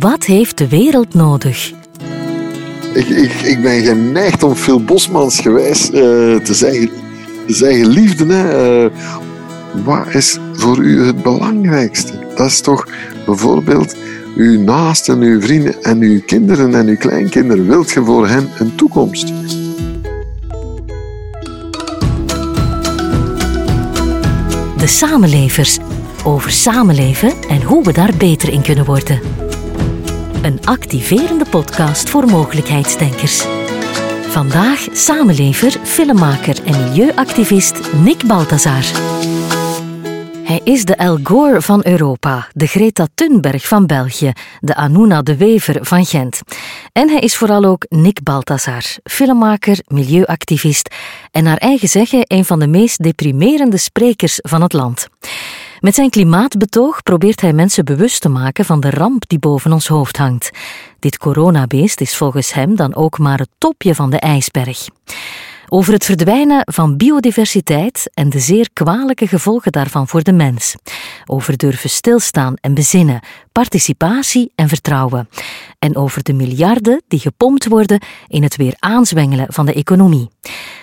Wat heeft de wereld nodig? Ik, ik, ik ben geneigd om veel Bosmans gewijs uh, te, zeggen, te zeggen: liefde, hè, uh, wat is voor u het belangrijkste? Dat is toch bijvoorbeeld uw naasten, uw vrienden en uw kinderen en uw kleinkinderen. Wilt je voor hen een toekomst? De samenlevers. Over samenleven en hoe we daar beter in kunnen worden. Een activerende podcast voor mogelijkheidsdenkers. Vandaag samenlever, filmmaker en milieuactivist Nick Balthazar. Hij is de El Gore van Europa, de Greta Thunberg van België, de Anuna de Wever van Gent. En hij is vooral ook Nick Balthazar, filmmaker, milieuactivist en naar eigen zeggen een van de meest deprimerende sprekers van het land. Met zijn klimaatbetoog probeert hij mensen bewust te maken van de ramp die boven ons hoofd hangt. Dit coronabeest is volgens hem dan ook maar het topje van de ijsberg. Over het verdwijnen van biodiversiteit en de zeer kwalijke gevolgen daarvan voor de mens. Over durven stilstaan en bezinnen, participatie en vertrouwen. En over de miljarden die gepompt worden in het weer aanzwengelen van de economie.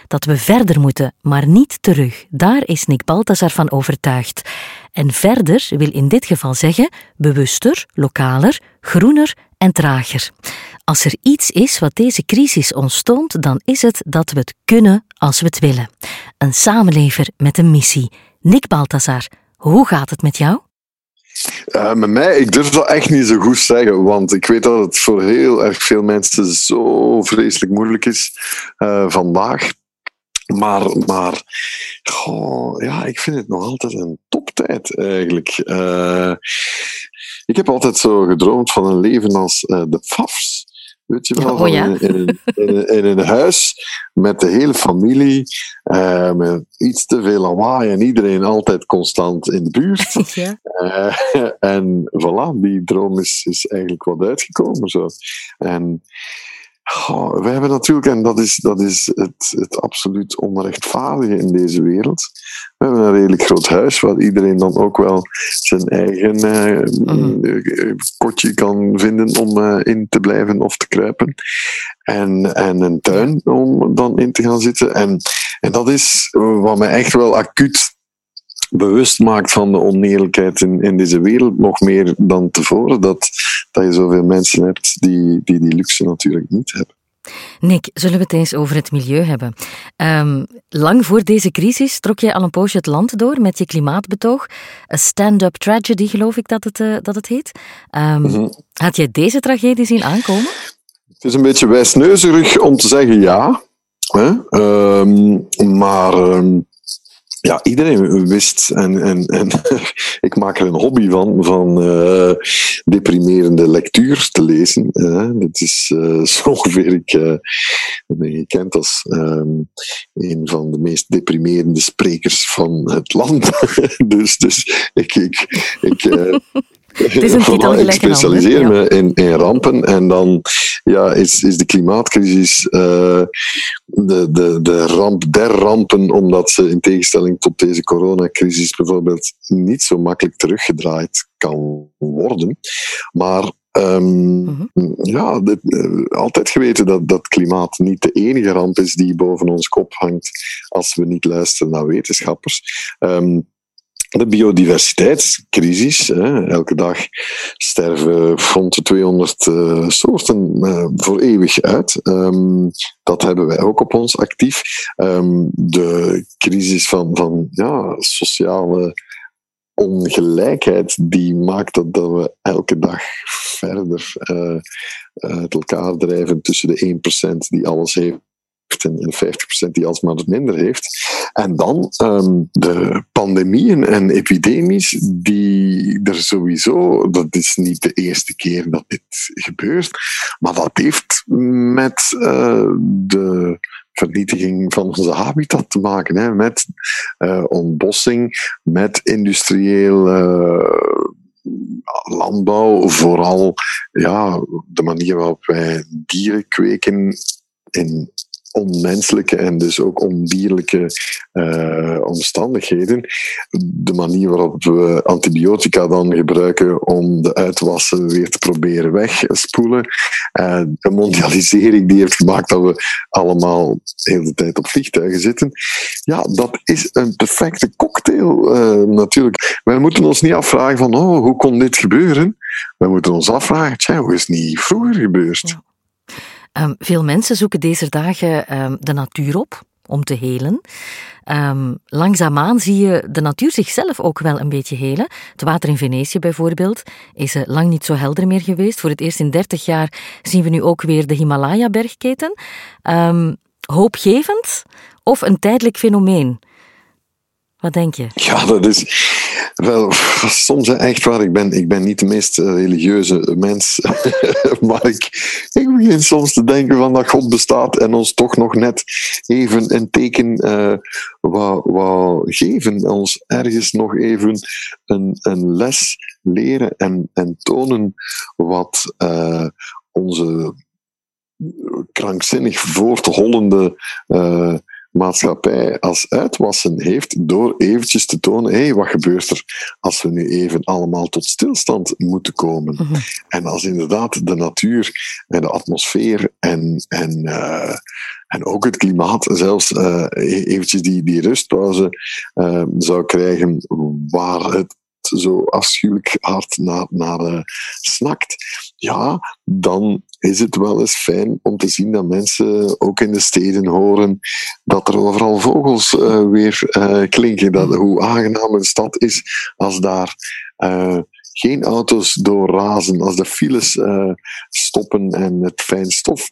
Dat we verder moeten, maar niet terug. Daar is Nick Balthazar van overtuigd. En verder wil in dit geval zeggen bewuster, lokaler, groener en trager. Als er iets is wat deze crisis ons toont, dan is het dat we het kunnen als we het willen. Een samenlever met een missie. Nick Balthazar, hoe gaat het met jou? Uh, met mij, ik durf dat echt niet zo goed zeggen, want ik weet dat het voor heel erg veel mensen zo vreselijk moeilijk is uh, vandaag. Maar, maar goh, ja, ik vind het nog altijd een toptijd eigenlijk. Uh, ik heb altijd zo gedroomd van een leven als de Fafs. Weet je wel, oh, ja? in, in, in, in, een huis met de hele familie, uh, met iets te veel lawaai en iedereen altijd constant in de buurt. Ja. En voilà, die droom is, is eigenlijk wat uitgekomen. Zo. En Oh, we hebben natuurlijk, en dat is, dat is het, het absoluut onrechtvaardige in deze wereld. We hebben een redelijk groot huis waar iedereen dan ook wel zijn eigen uh, mm. kotje kan vinden om uh, in te blijven of te kruipen. En, en een tuin om dan in te gaan zitten. En, en dat is wat mij echt wel acuut bewust maakt van de oneerlijkheid in, in deze wereld, nog meer dan tevoren, dat, dat je zoveel mensen hebt die, die die luxe natuurlijk niet hebben. Nick, zullen we het eens over het milieu hebben? Um, lang voor deze crisis trok jij al een poosje het land door met je klimaatbetoog. Een stand-up tragedy, geloof ik dat het, uh, dat het heet. Um. Had jij deze tragedie zien aankomen? Het is een beetje wijsneuzerig om te zeggen ja. Hè? Um, maar ja, iedereen wist. En, en, en ik maak er een hobby van, van uh, deprimerende lectuur te lezen. Dat is uh, zo ongeveer, ik ben gekend als um, een van de meest deprimerende sprekers van het land. dus, dus ik, ik, ik het is een titel Ik specialiseer me in, in, rampen en dan ja, is, is de klimaatcrisis uh, de, de, de ramp der rampen, omdat ze in tegenstelling tot deze coronacrisis bijvoorbeeld niet zo makkelijk teruggedraaid kan worden. Maar Um, mm-hmm. Ja, dit, uh, altijd geweten dat, dat klimaat niet de enige ramp is die boven ons kop hangt als we niet luisteren naar wetenschappers. Um, de biodiversiteitscrisis. Hè. Elke dag sterven rond de 200 uh, soorten uh, voor eeuwig uit. Um, dat hebben wij ook op ons actief. Um, de crisis van, van ja, sociale ongelijkheid die maakt dat, dat we elke dag verder uh, uit elkaar drijven tussen de 1% die alles heeft en 50% die alsmaar minder heeft. En dan um, de pandemieën en epidemies, die er sowieso, dat is niet de eerste keer dat dit gebeurt, maar dat heeft met uh, de vernietiging van onze habitat te maken, hè, met uh, ontbossing, met industrieel landbouw, vooral ja, de manier waarop wij dieren kweken in onmenselijke en dus ook ondierlijke uh, omstandigheden. De manier waarop we antibiotica dan gebruiken om de uitwassen weer te proberen wegspoelen. Uh, de mondialisering die heeft gemaakt dat we allemaal de hele tijd op vliegtuigen zitten. Ja, dat is een perfecte cocktail uh, natuurlijk. Wij moeten ons niet afvragen van, oh, hoe kon dit gebeuren? Wij moeten ons afvragen, tja, hoe is het niet vroeger gebeurd? Um, veel mensen zoeken deze dagen um, de natuur op om te helen. Um, langzaamaan zie je de natuur zichzelf ook wel een beetje helen. Het water in Venetië bijvoorbeeld is uh, lang niet zo helder meer geweest. Voor het eerst in 30 jaar zien we nu ook weer de Himalaya-bergketen. hoopgevend of een tijdelijk fenomeen? Wat denk je? Ja, dat is wel soms echt waar. Ik ben, ik ben niet de meest eh, religieuze mens, maar ik, begin soms te denken van dat God bestaat en ons toch nog net even een teken uh, wou, wou geven. Ons ergens nog even een, een les leren en, en tonen wat uh, onze krankzinnig voorthollende maatschappij als uitwassen heeft door eventjes te tonen, hé, hey, wat gebeurt er als we nu even allemaal tot stilstand moeten komen? Mhm. En als inderdaad de natuur en de atmosfeer en, en, uh, en ook het klimaat zelfs uh, eventjes die, die rustpauze uh, zou krijgen waar het zo afschuwelijk hard naar, naar snakt, ja, dan is het wel eens fijn om te zien dat mensen ook in de steden horen dat er overal vogels uh, weer uh, klinken. Dat, hoe aangenaam een stad is als daar geen auto's doorrazen, als de files stoppen en het fijn stof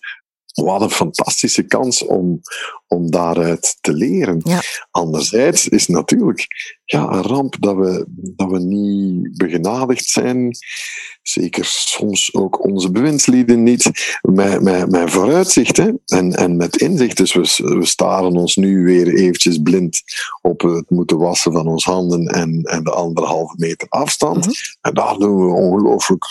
wat een fantastische kans om, om daaruit te leren. Ja. Anderzijds is natuurlijk ja, een ramp dat we, dat we niet begenadigd zijn. Zeker soms ook onze bewindslieden niet. Met, met, met vooruitzicht hè, en, en met inzicht. Dus we, we staren ons nu weer eventjes blind op het moeten wassen van onze handen en, en de anderhalve meter afstand. Mhm. En daar doen we ongelooflijk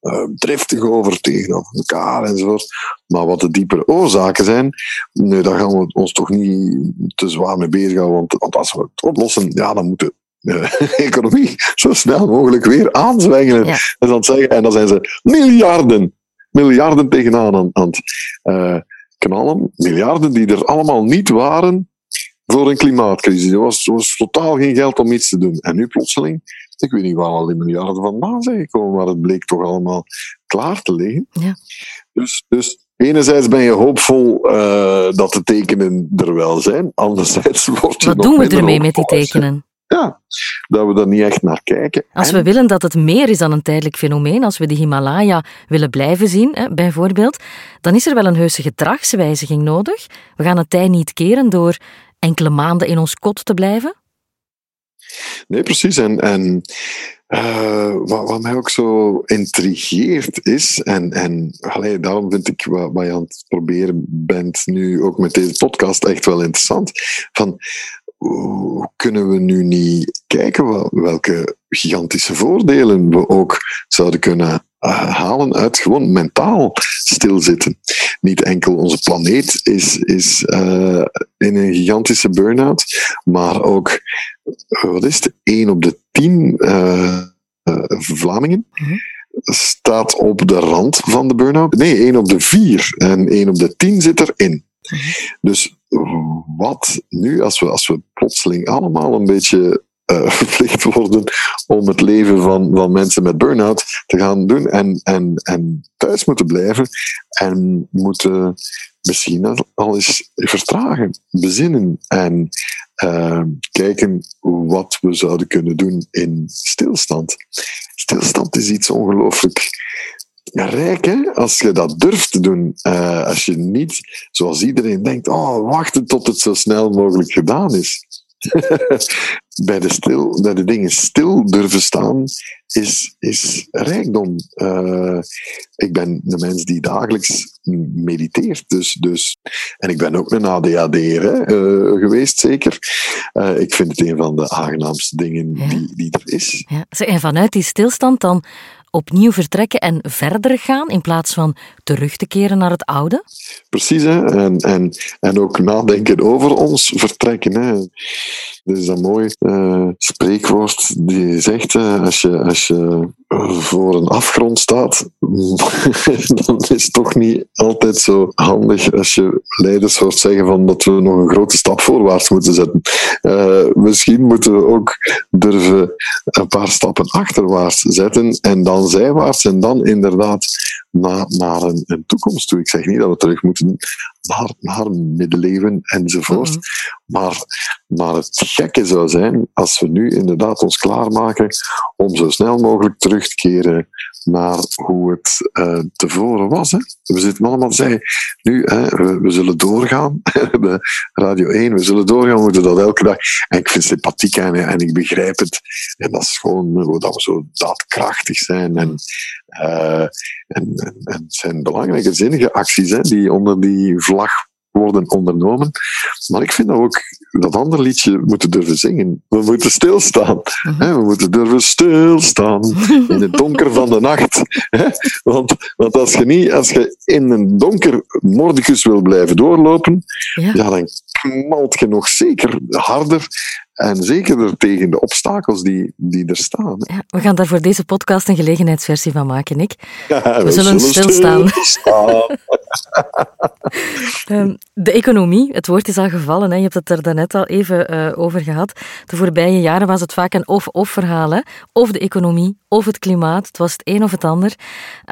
uh, driftig over tegenover elkaar enzovoort. Maar wat de diepere oorzaken zijn, nee, daar gaan we ons toch niet te zwaar mee bezighouden. Want, want als we het oplossen, ja, dan moet de economie zo snel mogelijk weer aanzwengelen. En, dan zeggen, en dan zijn ze miljarden, miljarden tegenaan aan, aan het uh, knallen. Miljarden die er allemaal niet waren voor een klimaatcrisis. Er was, er was totaal geen geld om iets te doen. En nu plotseling ik weet niet waar al die miljarden vandaan zijn gekomen, maar het bleek toch allemaal klaar te liggen. Ja. Dus, dus enerzijds ben je hoopvol uh, dat de tekenen er wel zijn, anderzijds word je Wat doen we ermee met die tekenen? Ja, dat we daar niet echt naar kijken. Als we willen dat het meer is dan een tijdelijk fenomeen, als we de Himalaya willen blijven zien, hè, bijvoorbeeld, dan is er wel een heuse gedragswijziging nodig. We gaan het tij niet keren door enkele maanden in ons kot te blijven. Nee, precies. En, en uh, wat, mij ook zo intrigeert is, en, en allee, daarom vind ik wat, wat je aan het proberen bent nu ook met deze podcast echt wel interessant, van hoe kunnen we nu niet kijken welke gigantische voordelen we ook zouden kunnen halen uit gewoon mentaal stilzitten. Niet enkel onze planeet is, is uh, in een gigantische burn-out, maar ook, wat is het, 1 op de 10 uh, Vlamingen mm -hmm. staat op de rand van de burn-out. Nee, 1 op de 4 en 1 op de 10 zit erin. -hmm. Dus wat nu, als we, als we plotseling allemaal een beetje uh, verplicht worden om het leven van, van mensen met burn-out te gaan doen en, en, en thuis moeten blijven en moeten misschien al eens vertragen, bezinnen en uh, kijken wat we zouden kunnen doen in stilstand. Stilstand is iets ongelooflijk rijk, hè? Als je dat durft te doen. Uh, als je niet, zoals iedereen denkt, oh, wachten tot het zo snel mogelijk gedaan is. bij, de stil, bij de dingen stil durven staan is, is rijkdom. Uh, ik ben de mens die dagelijks mediteert. Dus, dus, en ik ben ook een ADHD'er uh, geweest, zeker. Uh, ik vind het een van de aangenaamste dingen die, die er is. Ja. En vanuit die stilstand dan opnieuw vertrekken en verder gaan in plaats van terug te keren naar het oude? Precies, hè? En, en, en ook nadenken over ons vertrekken. Hè? Is een mooi uh, spreekwoord die zegt: uh, als, je, als je voor een afgrond staat, dan is het toch niet altijd zo handig als je leiders hoort zeggen van dat we nog een grote stap voorwaarts moeten zetten. Uh, misschien moeten we ook durven een paar stappen achterwaarts zetten en dan zijwaarts en dan inderdaad naar, naar een, een toekomst toe. Ik zeg niet dat we terug moeten naar, naar middeleeuwen enzovoort. Mm maar, maar het gekke zou zijn als we nu inderdaad ons klaarmaken om zo snel mogelijk terug te keren naar hoe het uh, tevoren was. Hè. We zitten allemaal te zeggen, nu, hè, we, we, zullen doorgaan. Radio 1, we zullen doorgaan, we moeten dat elke dag. En ik vind het sympathiek en, en ik begrijp het. En dat is gewoon dat we zo daadkrachtig zijn. En, en, en, en, het zijn belangrijke zinnige acties hè, die onder die vlag worden ondernomen. Maar ik vind dat we ook dat andere liedje moeten durven zingen. We moeten stilstaan. Mhm. We moeten durven stilstaan in het donker van de nacht. Want, want als, je niet, als je in een donker mordicus wil blijven doorlopen, ja. ja dan knalt je nog zeker harder en zeker tegen de obstakels die, die er staan. Ja, we gaan daar voor deze podcast een gelegenheidsversie van maken, Nick. we, zullen, stilstaan. Ehm, de economie, het woord is al gevallen. Hè. Je hebt het er daarnet al even uh, over gehad. De voorbije jaren was het vaak een of-of verhaal. Of de economie, of het klimaat. Het was het een of het ander.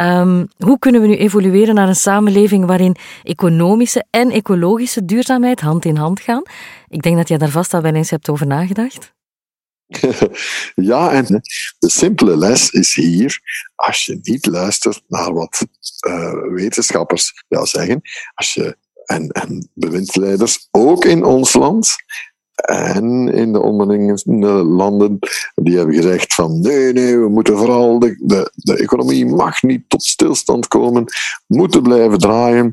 Um, hoe kunnen we nu evolueren naar een samenleving waarin economische en ecologische duurzaamheid hand in hand gaan? Ik denk dat jij daar vast al wel eens hebt over nagedacht. ja, en de simpele les is hier, als je niet luistert naar wat uh, wetenschappers ja, zeggen, als je, en, en ook in ons land, en in de omringende landen, die hebben gezegd van nee, nee, we moeten vooral, de, de, de economie mag niet tot stilstand komen, moeten blijven draaien.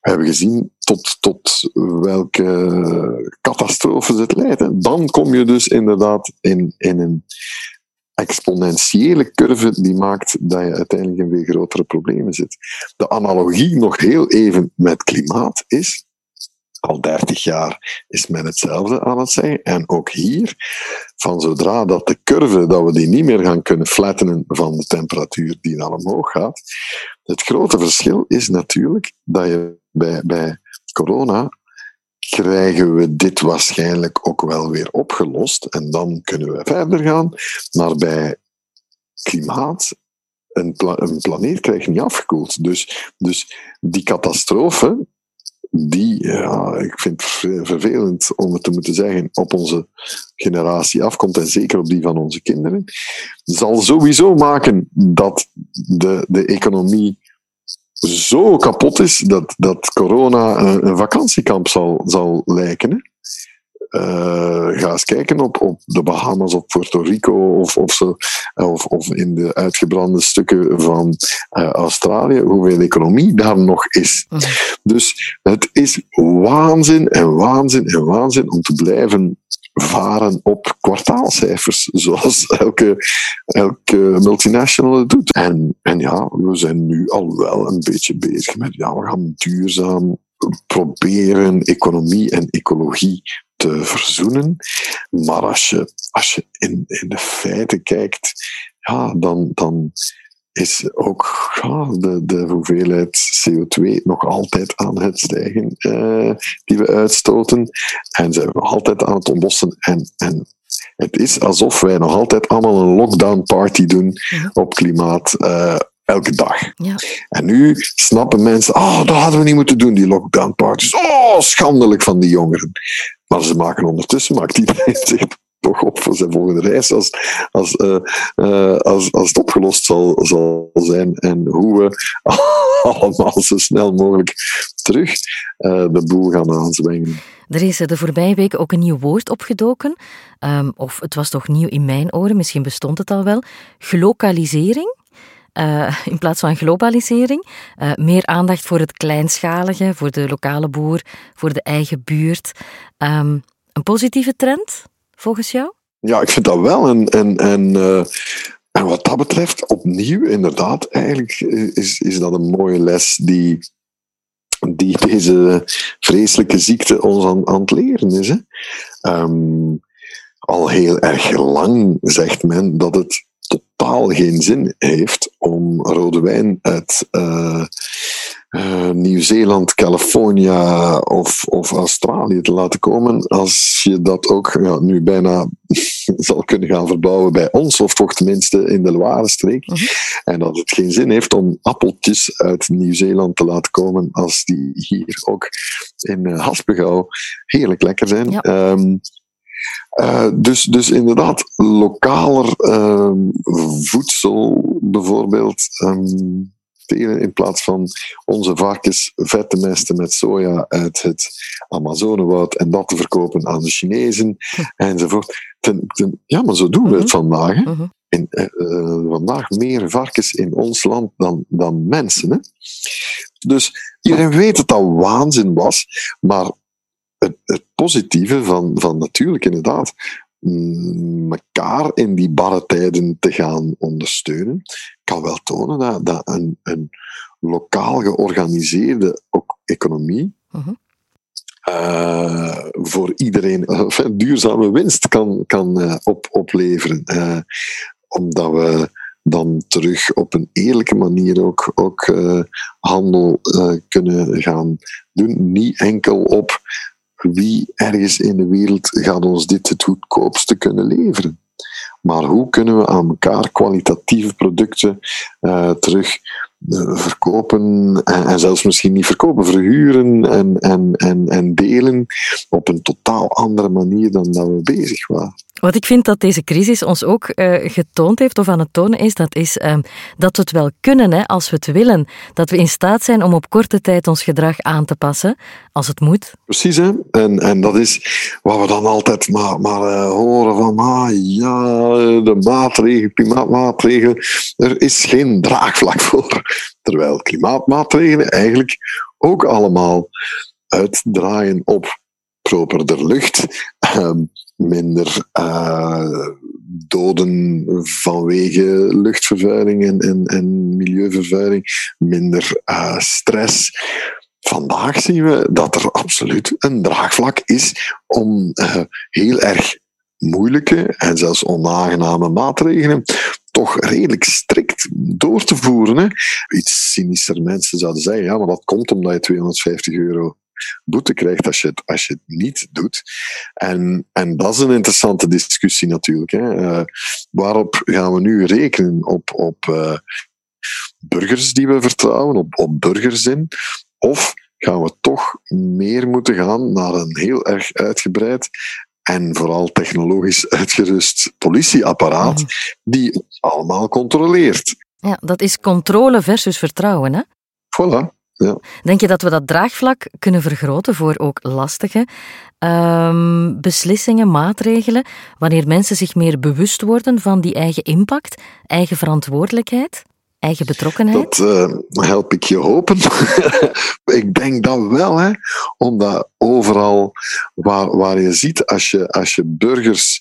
We hebben gezien tot, tot welke catastrofes het leidt. Dan kom je dus inderdaad in, in een exponentiële curve die maakt dat je uiteindelijk in weer grotere problemen zit. De analogie nog heel even met klimaat is, al 30 jaar is men hetzelfde aan het zeggen. En ook hier, van zodra dat de curve, dat we die niet meer gaan kunnen flattenen van de temperatuur die naar omhoog gaat. Het grote verschil is natuurlijk dat je bij, bij corona krijgen we dit waarschijnlijk ook wel weer opgelost. En dan kunnen we verder gaan. Maar bij klimaat, een, pla een planeet krijg je niet afgekoeld. Dus, dus die catastrofe, die, ik vind het vervelend om het te moeten zeggen, op onze generatie afkomt, en zeker op die van onze kinderen, zal sowieso maken dat de, de economie zo kapot is dat, dat corona een, vakantiekamp zal, zal lijken. Uh, ga eens kijken op, op de Bahamas, op Puerto Rico of, of, zo, of, of in de uitgebrande stukken van uh, Australië, hoeveel economie daar nog is. Mhm. Dus het is waanzin en waanzin en waanzin om te blijven varen op kwartaalcijfers, zoals elke, elke multinational het doet. En, en ja, we zijn nu al wel een beetje bezig met, ja, we gaan duurzaam proberen economie en ecologie te verzoenen. Maar als je, als je in, in de feiten kijkt, ja, dan, dan is ook ja, de, de hoeveelheid CO2 nog altijd aan het stijgen uh, die we uitstoten. En zijn we altijd aan het ontbossen. En, en het is alsof wij nog altijd allemaal een lockdown party doen op klimaat. Uh, elke dag. Ja. En nu snappen mensen, oh, dat hadden we niet moeten doen, die lockdown parties. Oh, schandelijk van die jongeren. Maar ze maken ondertussen, maakt iedereen zich toch op voor zijn volgende reis als, als, uh, uh, als, als het opgelost zal, zal zijn en hoe we allemaal zo snel mogelijk terug uh, de boel gaan aanzwingen. Er is de voorbije week ook een nieuw woord opgedoken, um, of het was toch nieuw in mijn oren, misschien bestond het al wel, glokalisering. Uh, in plaats van globalisering. Uh, meer aandacht voor het kleinschalige, voor de lokale boer, voor de eigen buurt. Um, een positieve trend? volgens jou? Ja, ik vind dat wel. En, en, en uh, en wat dat betreft, opnieuw, inderdaad, eigenlijk is, is dat een mooie les die, die deze vreselijke ziekte ons aan, aan het leren is. Hè? Ehm, al heel erg lang zegt men dat het totaal geen zin heeft om rode wijn uit uh, uh, Nieuw-Zeeland, California of, of Australië te laten komen, als je dat ook ja, nu bijna zal kunnen gaan verbouwen bij ons, of toch tenminste in de Loire-streek. Mhm. En dat het geen zin heeft om appeltjes uit Nieuw-Zeeland te laten komen, als die hier ook in uh, Haspengouw heerlijk lekker zijn. Ja. Um, uh, dus, dus inderdaad, lokaler uh, voedsel bijvoorbeeld. Um, in plaats van onze varkens vet te mesten met soja uit het Amazonewoud en dat te verkopen aan de Chinezen enzovoort. Ten, ten, ja, maar zo doen we het mhm. vandaag. Hè? Mhm. In, uh, vandaag meer varkens in ons land dan, dan mensen. Hè? Dus iedereen weet dat dat waanzin was, maar het, het positieve van, van natuurlijk inderdaad elkaar in die barre tijden te gaan ondersteunen, kan wel tonen dat, dat een, een lokaal georganiseerde economie uh-huh. uh, voor iedereen uh, duurzame winst kan, kan uh, op, opleveren. Omdat we dan terug op een eerlijke manier ook, ook handel kunnen gaan doen. Niet enkel op wie ergens in de wereld gaat ons dit het goedkoopste kunnen leveren. Maar hoe kunnen we aan elkaar kwalitatieve producten uh, terug uh, verkopen en, en, zelfs misschien niet verkopen, verhuren en, en, en, en delen op een totaal andere manier dan dat we bezig waren. Wat ik vind dat deze crisis ons ook uh, getoond heeft, of aan het tonen is, dat is uh, dat we het wel kunnen hè, als we het willen. Dat we in staat zijn om op korte tijd ons gedrag aan te passen, als het moet. Precies, hè? En, en dat is wat we dan altijd maar, maar uh, horen van, ah ja, de maatregelen, klimaatmaatregelen, er is geen draagvlak voor. Terwijl klimaatmaatregelen eigenlijk ook allemaal uitdraaien op properder lucht. Ehm, minder uh, doden vanwege luchtvervuiling en, en, milieuvervuiling, minder uh, stress. Vandaag zien we dat er absoluut een draagvlak is om uh, heel erg moeilijke en zelfs onaangename maatregelen toch redelijk strikt door te voeren. Iets cynischer mensen zouden zeggen, ja, maar dat komt omdat je 250 euro boete krijgt als je het, als je het niet doet. En, en dat is een interessante discussie natuurlijk. Hè. Uh, waarop gaan we nu rekenen? Op, op uh, burgers die we vertrouwen, op, op burgerzin? Of gaan we toch meer moeten gaan naar een heel erg uitgebreid en vooral technologisch uitgerust politieapparaat die ons allemaal controleert. Ja, dat is controle versus vertrouwen, hè? Voilà. Ja. Denk je dat we dat draagvlak kunnen vergroten voor ook lastige um, beslissingen, maatregelen, wanneer mensen zich meer bewust worden van die eigen impact, eigen verantwoordelijkheid? Eigen betrokkenheid? Dat uh, help ik je hopen. ik denk dat wel, hè. omdat overal waar, waar je ziet, als je, als je burgers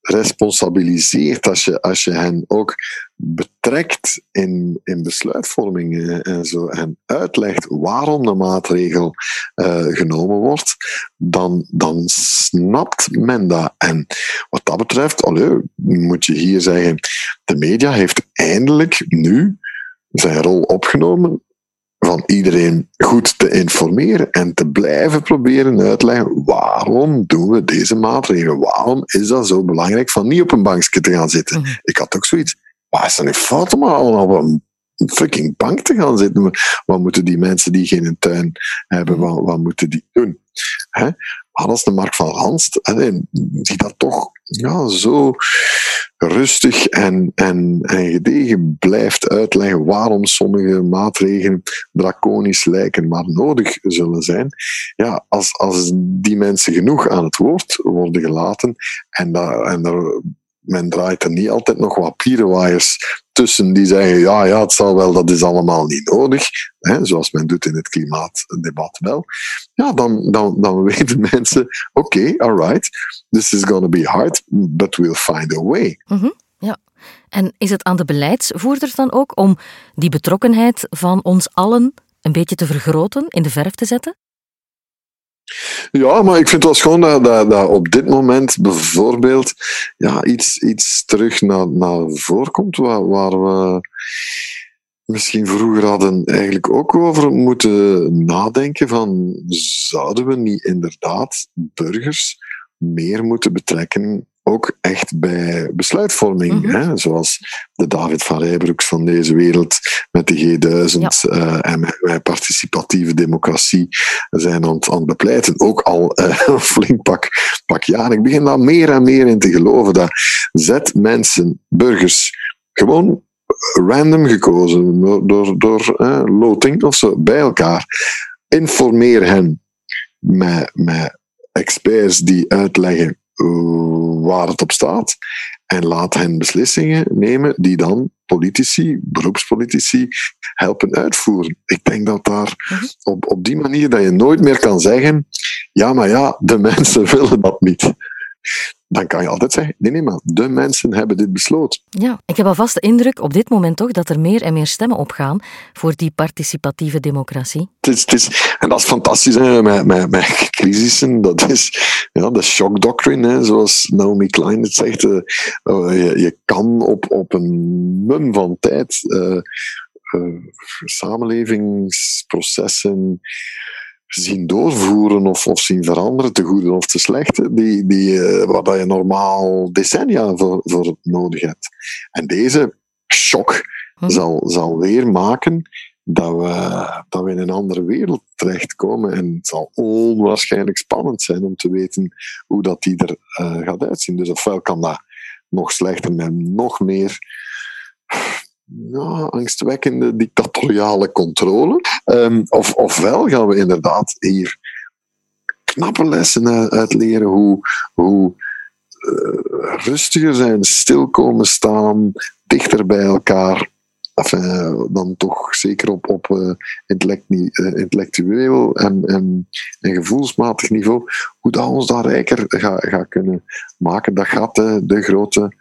responsabiliseert, als je, als je hen ook betrekt in, in besluitvorming en zo, en uitlegt waarom de maatregel uh, genomen wordt, dan, dan snapt men dat. En wat dat betreft, allee, moet je hier zeggen, de media heeft eindelijk nu zijn rol opgenomen van iedereen goed te informeren en te blijven proberen uitleggen waarom doen we deze maatregelen? Waarom is dat zo belangrijk van niet op een bankje te gaan zitten? Mhm. Ik had ook zoiets. Waar is er niet fout om al op een fucking bank te gaan zitten? Wat moeten die mensen die geen tuin hebben, wat, moeten die doen? Hè? Maar als de Mark van Ranst, die dat toch ja, zo rustig en, en, en gedegen blijft uitleggen waarom sommige maatregelen draconisch lijken, maar nodig zullen zijn. Ja, als, als die mensen genoeg aan het woord worden gelaten en, dat, en er men draait er niet altijd nog wat pierenwaaiers tussen die zeggen, ja, ja, het zal wel, dat is allemaal niet nodig, hè, zoals men doet in het klimaatdebat wel. Ja, dan, dan, dan weten mensen, oké, alright, this is gonna be hard, but we'll find a way. -hmm, ja. En is het aan de beleidsvoerders dan ook om die betrokkenheid van ons allen een beetje te vergroten, in de verf te zetten? Ja, maar ik vind het wel schoon dat, dat, op dit moment bijvoorbeeld ja, iets, iets terug naar, naar voren komt waar, waar we misschien vroeger hadden eigenlijk ook over moeten nadenken van zouden we niet inderdaad burgers meer moeten betrekken ook echt bij besluitvorming. Mhm. hè? Zoals de David van Rijbroeks van deze wereld met de G1000 eh, en met, participatieve democratie zijn aan, aan het bepleiten. Ook al uh, een flink pak, pak jaar. Ik begin daar meer en meer in te geloven. Dat zet mensen, burgers, gewoon random gekozen door, door, door loting of zo, bij elkaar. Informeer hen met, met experts die uitleggen waar het op staat. En laat hen beslissingen nemen die dan politici, beroepspolitici, helpen uitvoeren. Ik denk dat daar mhm. op, op die manier dat je nooit meer kan zeggen, ja, maar ja, de mensen willen dat niet dan kan je altijd zeggen, nee, nee, maar de mensen hebben dit besloten. Ja, ik heb alvast de indruk op dit moment toch dat er meer en meer stemmen opgaan voor die participatieve democratie. Het is, het is, en dat is fantastisch hè, met, met, met crisissen. Dat is ja, de shock doctrine, hè, zoals Naomi Klein het zegt. Uh, je, je, kan op, op een mum van tijd uh, uh, samenlevingsprocessen zien doorvoeren of, of zien veranderen, te goede of te slechte, die, die, uh, waar je normaal decennia voor, voor nodig hebt. En deze shock hm. zal, zal weer maken dat we, dat we in een andere wereld terechtkomen. En het zal onwaarschijnlijk spannend zijn om te weten hoe dat die er uh, gaat uitzien. Dus ofwel kan dat nog slechter met nog meer ja, angstwekkende dictatoriale controle. Um, of, ofwel gaan we inderdaad hier knappe lessen uit leren hoe, hoe uh, rustiger zijn, stil komen staan, dichter bij elkaar. Enfin, dan toch zeker op, op intellectueel en, en, gevoelsmatig niveau, hoe dat ons daar rijker gaat ga kunnen maken. Dat gaat de grote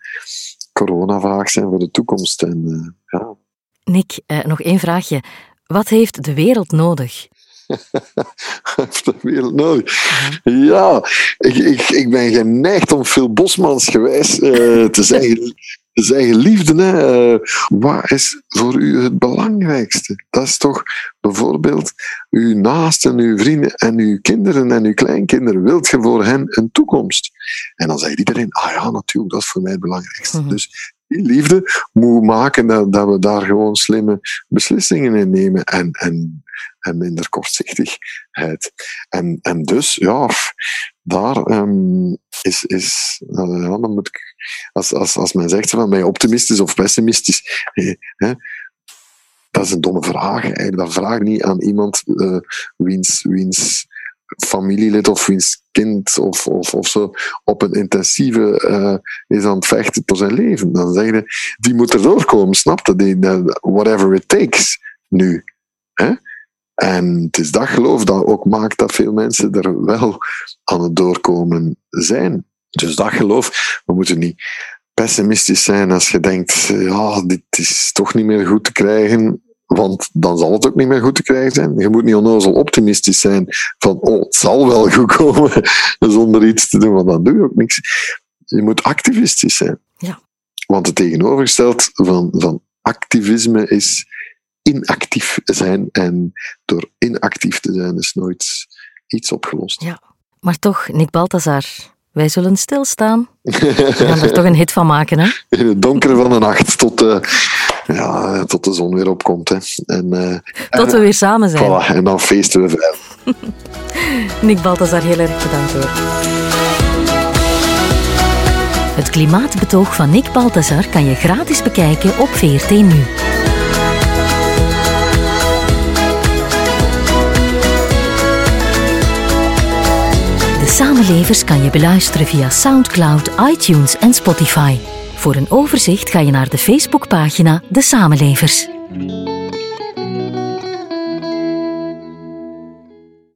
coronavraag zijn voor de toekomst. En, uh, ja. Nick, uh, nog één vraagje. Wat heeft de wereld nodig? heeft de wereld nodig? Ja, ik, ik, ik ben geneigd om veel Bosmans gewijs uh, te zeggen zeggen, liefde, hè, wat is voor u het belangrijkste? Dat is toch bijvoorbeeld uw naasten, uw vrienden en uw kinderen en uw kleinkinderen. Wilt je voor hen een toekomst? En dan zegt iedereen, ah ja, natuurlijk, dat is voor mij het belangrijkste. Mhm. Dus liefde moet maken dat, we daar gewoon slimme beslissingen in nemen en, en, en minder kortzichtigheid. En, en dus, ja, daar um, is, is uh, ja, dan moet als, als, als men zegt van mij optimistisch of pessimistisch, hè, dat is een domme vraag. Dat vraag niet aan iemand uh, wiens, wiens familielid of wiens kind of, of, of zo op een intensieve uh, is aan het vechten voor zijn leven. Dan zeg je, die moet er doorkomen, snap je? Die, whatever it takes nu. Hè? En het is dat geloof dat ook maakt dat veel mensen er wel aan het doorkomen zijn. Dus dat geloof, we moeten niet pessimistisch zijn als je denkt, ja, dit is toch niet meer goed te krijgen, want dan zal het ook niet meer goed te krijgen zijn. Je moet niet onnozel optimistisch zijn van, oh, het zal wel goed komen, zonder iets te doen, want dan doe je ook niks. Je moet activistisch zijn. Ja. Want het tegenovergesteld van, van activisme is inactief zijn. En door inactief te zijn is nooit iets opgelost. Ja, maar toch, Nick Balthazar, wij zullen stilstaan. We gaan er toch een hit van maken, hè? In het donkere van de nacht, tot, uh, ja, tot de zon weer opkomt. Hè. En, uh, tot we weer samen zijn. Voilà, en dan feesten we verder. Nick Balthazar, heel erg bedankt hoor. Het klimaatbetoog van Nick Balthazar kan je gratis bekijken op VRT Nu. Samenlevers kan je beluisteren via SoundCloud, iTunes en Spotify. Voor een overzicht ga je naar de Facebookpagina De Samenlevers.